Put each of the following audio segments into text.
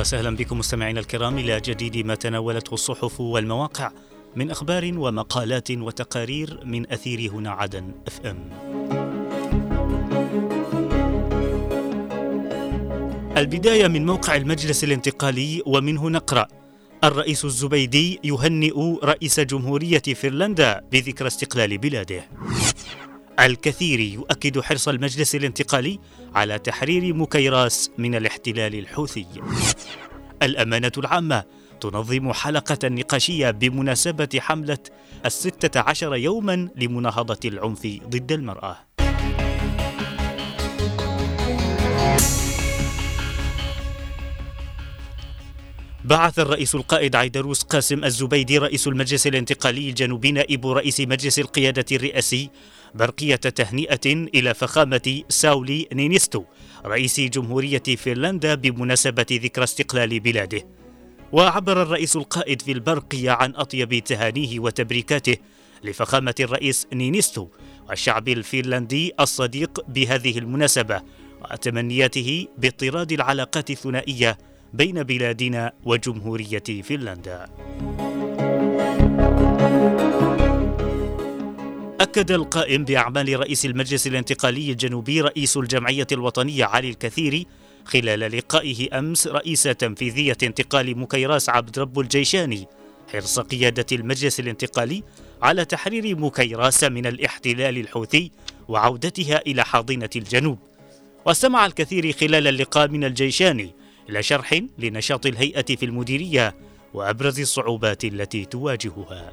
وسهلا بكم مستمعينا الكرام إلى جديد ما تناولته الصحف والمواقع من أخبار ومقالات وتقارير من أثير هنا عدن اف ام. البداية من موقع المجلس الانتقالي ومنه نقرا الرئيس الزبيدي يهنئ رئيس جمهورية فنلندا بذكرى استقلال بلاده. الكثير يؤكد حرص المجلس الانتقالي على تحرير مكيراس من الاحتلال الحوثي. الأمانة العامة تنظم حلقة نقاشية بمناسبة حملة الستة عشر يوما لمناهضة العنف ضد المرأة. بعث الرئيس القائد عيدروس قاسم الزبيدي رئيس المجلس الانتقالي الجنوبي نائب رئيس مجلس القيادة الرئاسي برقية تهنئة إلى فخامة ساولي نينيستو رئيس جمهورية فنلندا بمناسبة ذكرى استقلال بلاده. وعبر الرئيس القائد في البرقية عن أطيب تهانيه وتبريكاته لفخامة الرئيس نينيستو والشعب الفنلندي الصديق بهذه المناسبة وتمنياته باضطراد العلاقات الثنائية بين بلادنا وجمهورية فنلندا. أكد القائم بأعمال رئيس المجلس الانتقالي الجنوبي رئيس الجمعية الوطنية علي الكثيري خلال لقائه أمس رئيس تنفيذية انتقال مكيراس عبد رب الجيشاني حرص قيادة المجلس الانتقالي على تحرير مكيراس من الاحتلال الحوثي وعودتها إلى حاضنة الجنوب واستمع الكثير خلال اللقاء من الجيشاني إلى شرح لنشاط الهيئة في المديرية وأبرز الصعوبات التي تواجهها.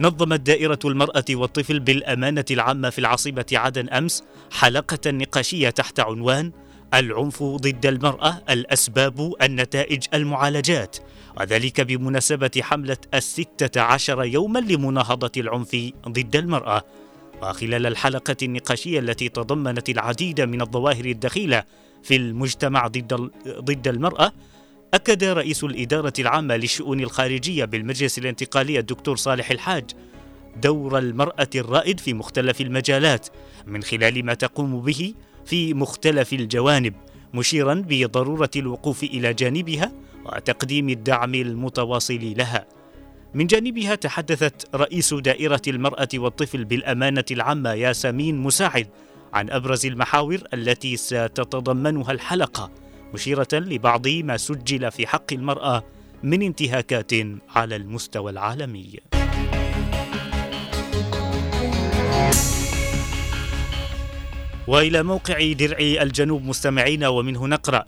نظمت دائرة المرأة والطفل بالأمانة العامة في العاصمة عدن أمس حلقة نقاشية تحت عنوان العنف ضد المرأة الأسباب النتائج المعالجات. وذلك بمناسبة حملة الستة عشر يوما لمناهضة العنف ضد المرأة. وخلال الحلقة النقاشية التي تضمنت العديد من الظواهر الدخيلة في المجتمع ضد ضد المرأة أكد رئيس الإدارة العامة للشؤون الخارجية بالمجلس الانتقالي الدكتور صالح الحاج دور المرأة الرائد في مختلف المجالات من خلال ما تقوم به في مختلف الجوانب مشيرا بضرورة الوقوف إلى جانبها وتقديم الدعم المتواصل لها. من جانبها تحدثت رئيس دائرة المرأة والطفل بالأمانة العامة ياسمين مساعد عن أبرز المحاور التي ستتضمنها الحلقة مشيرة لبعض ما سجل في حق المرأة من انتهاكات على المستوى العالمي. وإلى موقع درع الجنوب مستمعين ومنه نقرأ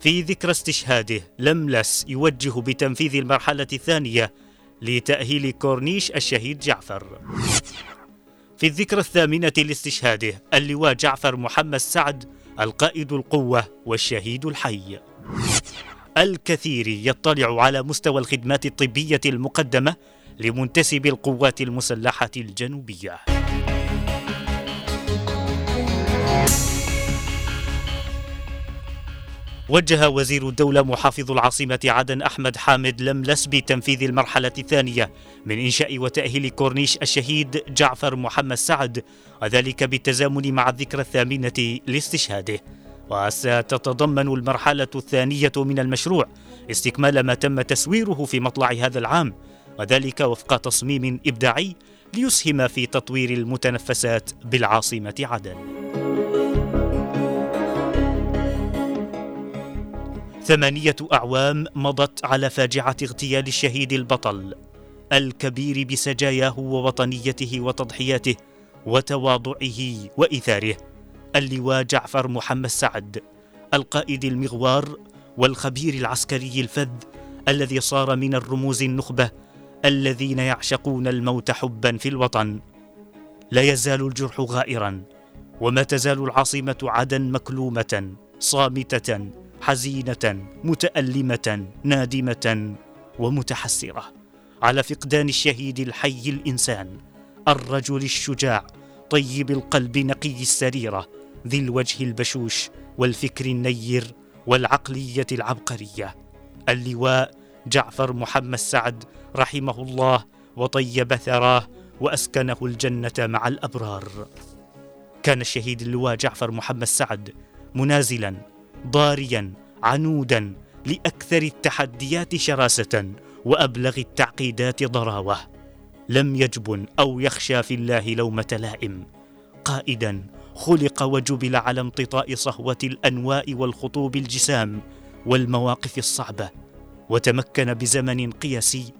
في ذكرى استشهاده لملس يوجه بتنفيذ المرحلة الثانية لتأهيل كورنيش الشهيد جعفر. في الذكرى الثامنة لاستشهاده اللواء جعفر محمد سعد القائد القوة والشهيد الحي. الكثير يطلع على مستوى الخدمات الطبية المقدمة لمنتسب القوات المسلحة الجنوبية. وجه وزير الدولة محافظ العاصمة عدن أحمد حامد لملس بتنفيذ المرحلة الثانية من إنشاء وتأهيل كورنيش الشهيد جعفر محمد سعد وذلك بالتزامن مع الذكرى الثامنة لاستشهاده وستتضمن المرحلة الثانية من المشروع استكمال ما تم تسويره في مطلع هذا العام وذلك وفق تصميم إبداعي ليسهم في تطوير المتنفسات بالعاصمة عدن. ثمانية أعوام مضت على فاجعة اغتيال الشهيد البطل الكبير بسجاياه ووطنيته وتضحياته وتواضعه وإثاره اللواء جعفر محمد سعد القائد المغوار والخبير العسكري الفذ الذي صار من الرموز النخبة الذين يعشقون الموت حبا في الوطن. لا يزال الجرح غائرا وما تزال العاصمة عدن مكلومة صامتة حزينة متألمة نادمة ومتحسرة. على فقدان الشهيد الحي الإنسان الرجل الشجاع طيب القلب نقي السريره ذي الوجه البشوش والفكر النير والعقلية العبقرية. اللواء جعفر محمد سعد رحمه الله وطيب ثراه وأسكنه الجنة مع الأبرار. كان الشهيد اللواء جعفر محمد سعد منازلا ضاريا عنودا لأكثر التحديات شراسة وأبلغ التعقيدات ضراوة. لم يجبن أو يخشى في الله لومة لائم. قائدا خلق وجبل على امتطاء صهوة الأنواء والخطوب الجسام والمواقف الصعبة وتمكن بزمن قياسي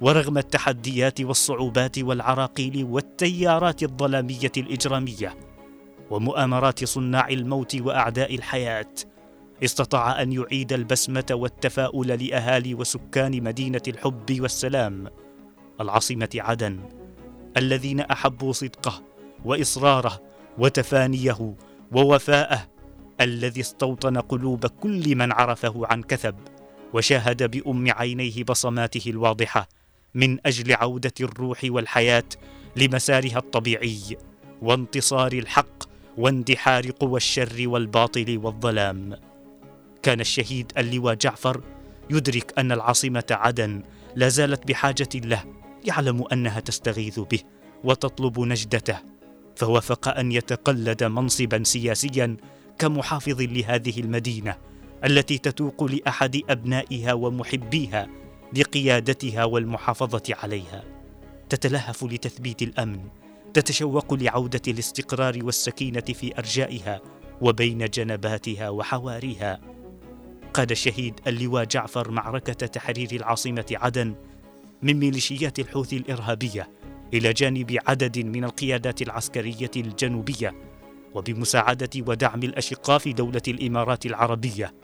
ورغم التحديات والصعوبات والعراقيل والتيارات الظلامية الإجرامية ومؤامرات صناع الموت وأعداء الحياة. استطاع أن يعيد البسمة والتفاؤل لأهالي وسكان مدينة الحب والسلام العاصمة عدن الذين أحبوا صدقه وإصراره وتفانيه ووفاءه الذي استوطن قلوب كل من عرفه عن كثب وشاهد بأم عينيه بصماته الواضحة من أجل عودة الروح والحياة لمسارها الطبيعي وانتصار الحق واندحار قوى الشر والباطل والظلام. كان الشهيد اللواء جعفر يدرك أن العاصمة عدن لا زالت بحاجة له يعلم أنها تستغيث به وتطلب نجدته فوافق أن يتقلد منصبا سياسيا كمحافظ لهذه المدينة التي تتوق لأحد أبنائها ومحبيها لقيادتها والمحافظة عليها. تتلهف لتثبيت الأمن تتشوق لعودة الاستقرار والسكينة في أرجائها وبين جنباتها وحواريها. قاد الشهيد اللواء جعفر معركة تحرير العاصمة عدن من ميليشيات الحوثي الإرهابية إلى جانب عدد من القيادات العسكرية الجنوبية وبمساعدة ودعم الأشقاء في دولة الإمارات العربية.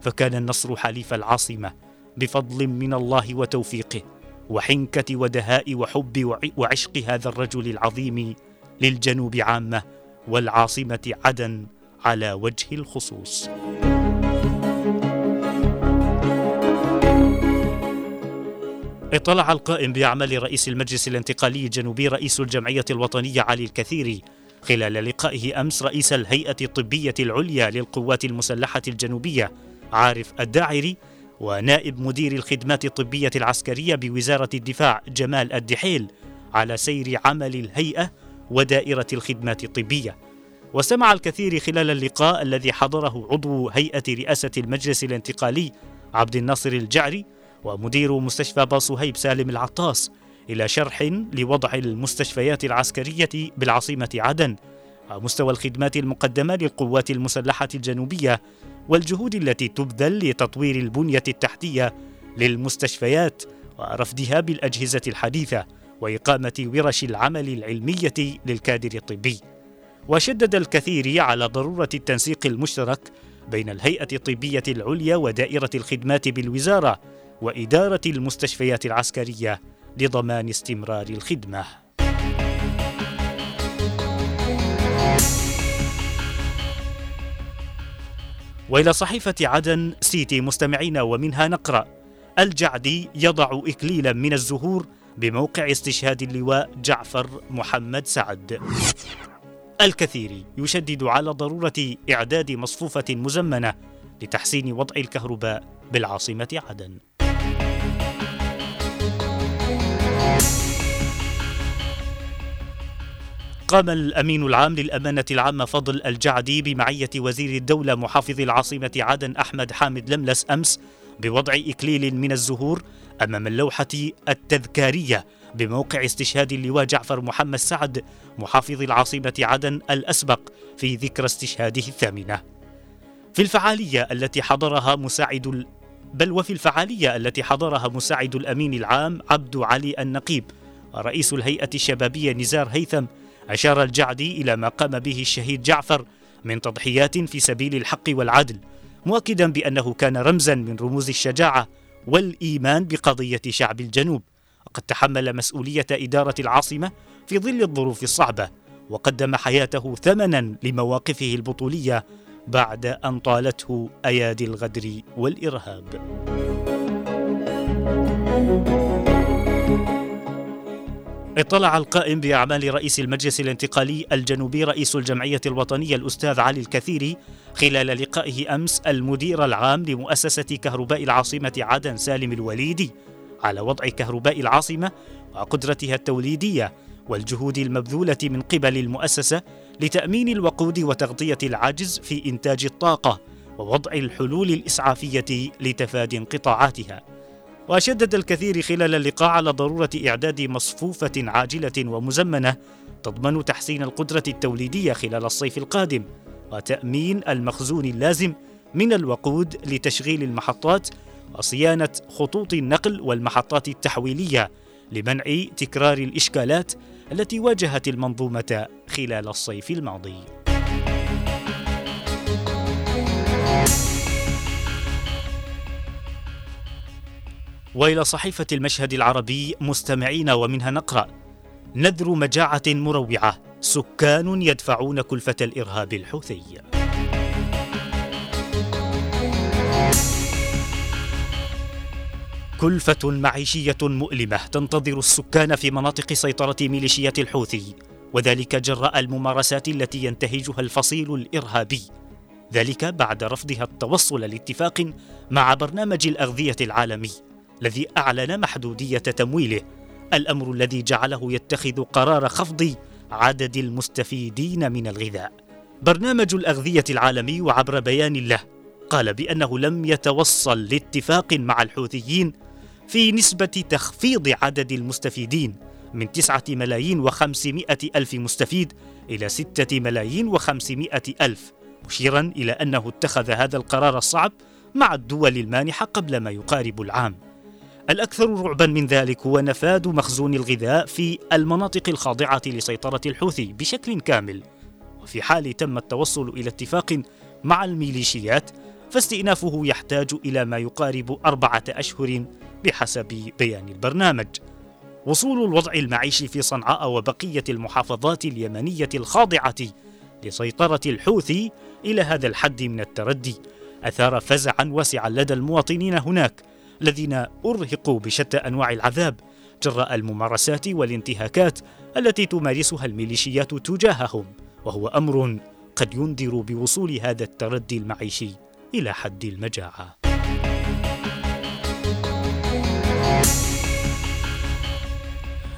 فكان النصر حليف العاصمة بفضل من الله وتوفيقه وحنكة ودهاء وحب وعشق هذا الرجل العظيم للجنوب عامة والعاصمة عدن على وجه الخصوص. اطلع القائم بأعمال رئيس المجلس الانتقالي الجنوبي رئيس الجمعية الوطنية علي الكثيري خلال لقائه أمس رئيس الهيئة الطبية العليا للقوات المسلحة الجنوبية عارف الداعري ونائب مدير الخدمات الطبية العسكرية بوزارة الدفاع جمال الدحيل على سير عمل الهيئة ودائرة الخدمات الطبية. وسمع الكثير خلال اللقاء الذي حضره عضو هيئة رئاسة المجلس الانتقالي عبد الناصر الجعري ومدير مستشفى باصهيب سالم العطاس إلى شرح لوضع المستشفيات العسكرية بالعاصمة عدن ومستوى الخدمات المقدمة للقوات المسلحة الجنوبية والجهود التي تبذل لتطوير البنية التحتية للمستشفيات ورفدها بالأجهزة الحديثة وإقامة ورش العمل العلمية للكادر الطبي. وشدد الكثير على ضرورة التنسيق المشترك بين الهيئة الطبية العليا ودائرة الخدمات بالوزارة وإدارة المستشفيات العسكرية لضمان استمرار الخدمة. وإلى صحيفة عدن سيتي مستمعينا ومنها نقرأ الجعدي يضع إكليلا من الزهور بموقع استشهاد اللواء جعفر محمد سعد. الكثير يشدد على ضرورة إعداد مصفوفة مزمنة لتحسين وضع الكهرباء بالعاصمة عدن. قام الأمين العام للأمانة العامة فضل الجعدي بمعية وزير الدولة محافظ العاصمة عدن أحمد حامد لملس أمس بوضع إكليل من الزهور أمام اللوحة التذكارية بموقع استشهاد اللواء جعفر محمد سعد محافظ العاصمة عدن الأسبق في ذكرى استشهاده الثامنة. في الفعالية التي حضرها مساعد بل وفي الفعالية التي حضرها مساعد الأمين العام عبد علي النقيب ورئيس الهيئة الشبابية نزار هيثم أشار الجعدي إلى ما قام به الشهيد جعفر من تضحيات في سبيل الحق والعدل مؤكدا بأنه كان رمزا من رموز الشجاعة والإيمان بقضية شعب الجنوب وقد تحمل مسؤولية إدارة العاصمة في ظل الظروف الصعبة وقدم حياته ثمنا لمواقفه البطولية بعد أن طالته أيادي الغدر والإرهاب. اطلع القائم بأعمال رئيس المجلس الانتقالي الجنوبي رئيس الجمعية الوطنية الأستاذ علي الكثيري خلال لقائه أمس المدير العام لمؤسسة كهرباء العاصمة عدن سالم الوليدي على وضع كهرباء العاصمة وقدرتها التوليدية والجهود المبذولة من قبل المؤسسة لتأمين الوقود وتغطية العجز في إنتاج الطاقة ووضع الحلول الإسعافية لتفادي انقطاعاتها. وشدد الكثير خلال اللقاء على ضرورة إعداد مصفوفة عاجلة ومزمنة تضمن تحسين القدرة التوليدية خلال الصيف القادم وتأمين المخزون اللازم من الوقود لتشغيل المحطات وصيانة خطوط النقل والمحطات التحويلية لمنع تكرار الإشكالات التي واجهت المنظومة خلال الصيف الماضي. وإلى صحيفة المشهد العربي مستمعين ومنها نقرأ نذر مجاعة مروعة سكان يدفعون كلفة الإرهاب الحوثي. كلفة معيشية مؤلمة تنتظر السكان في مناطق سيطرة ميليشيات الحوثي وذلك جراء الممارسات التي ينتهجها الفصيل الإرهابي. ذلك بعد رفضها التوصل لاتفاق مع برنامج الأغذية العالمي. الذي أعلن محدودية تمويله. الأمر الذي جعله يتخذ قرار خفض عدد المستفيدين من الغذاء. برنامج الأغذية العالمي وعبر بيان له قال بأنه لم يتوصل لاتفاق مع الحوثيين في نسبة تخفيض عدد المستفيدين من تسعة ملايين وخمسمائة ألف مستفيد إلى ستة ملايين وخمسمائة ألف مشيرا إلى أنه اتخذ هذا القرار الصعب مع الدول المانحة قبل ما يقارب العام. الأكثر رعبا من ذلك هو نفاذ مخزون الغذاء في المناطق الخاضعة لسيطرة الحوثي بشكل كامل. وفي حال تم التوصل إلى اتفاق مع الميليشيات فاستئنافه يحتاج إلى ما يقارب أربعة أشهر بحسب بيان البرنامج. وصول الوضع المعيشي في صنعاء وبقية المحافظات اليمنية الخاضعة لسيطرة الحوثي إلى هذا الحد من التردي أثار فزعا واسعا لدى المواطنين هناك. الذين أرهقوا بشتى أنواع العذاب جراء الممارسات والانتهاكات التي تمارسها الميليشيات تجاههم وهو أمر قد ينذر بوصول هذا التردي المعيشي إلى حد المجاعة.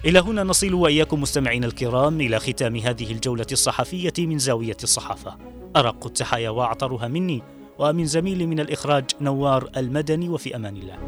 إلى هنا نصل وإياكم مستمعينا الكرام إلى ختام هذه الجولة الصحفية من زاوية الصحافة. أرق التحايا وأعطرها مني ومن زميلي من الإخراج نوار المدني وفي أمان الله.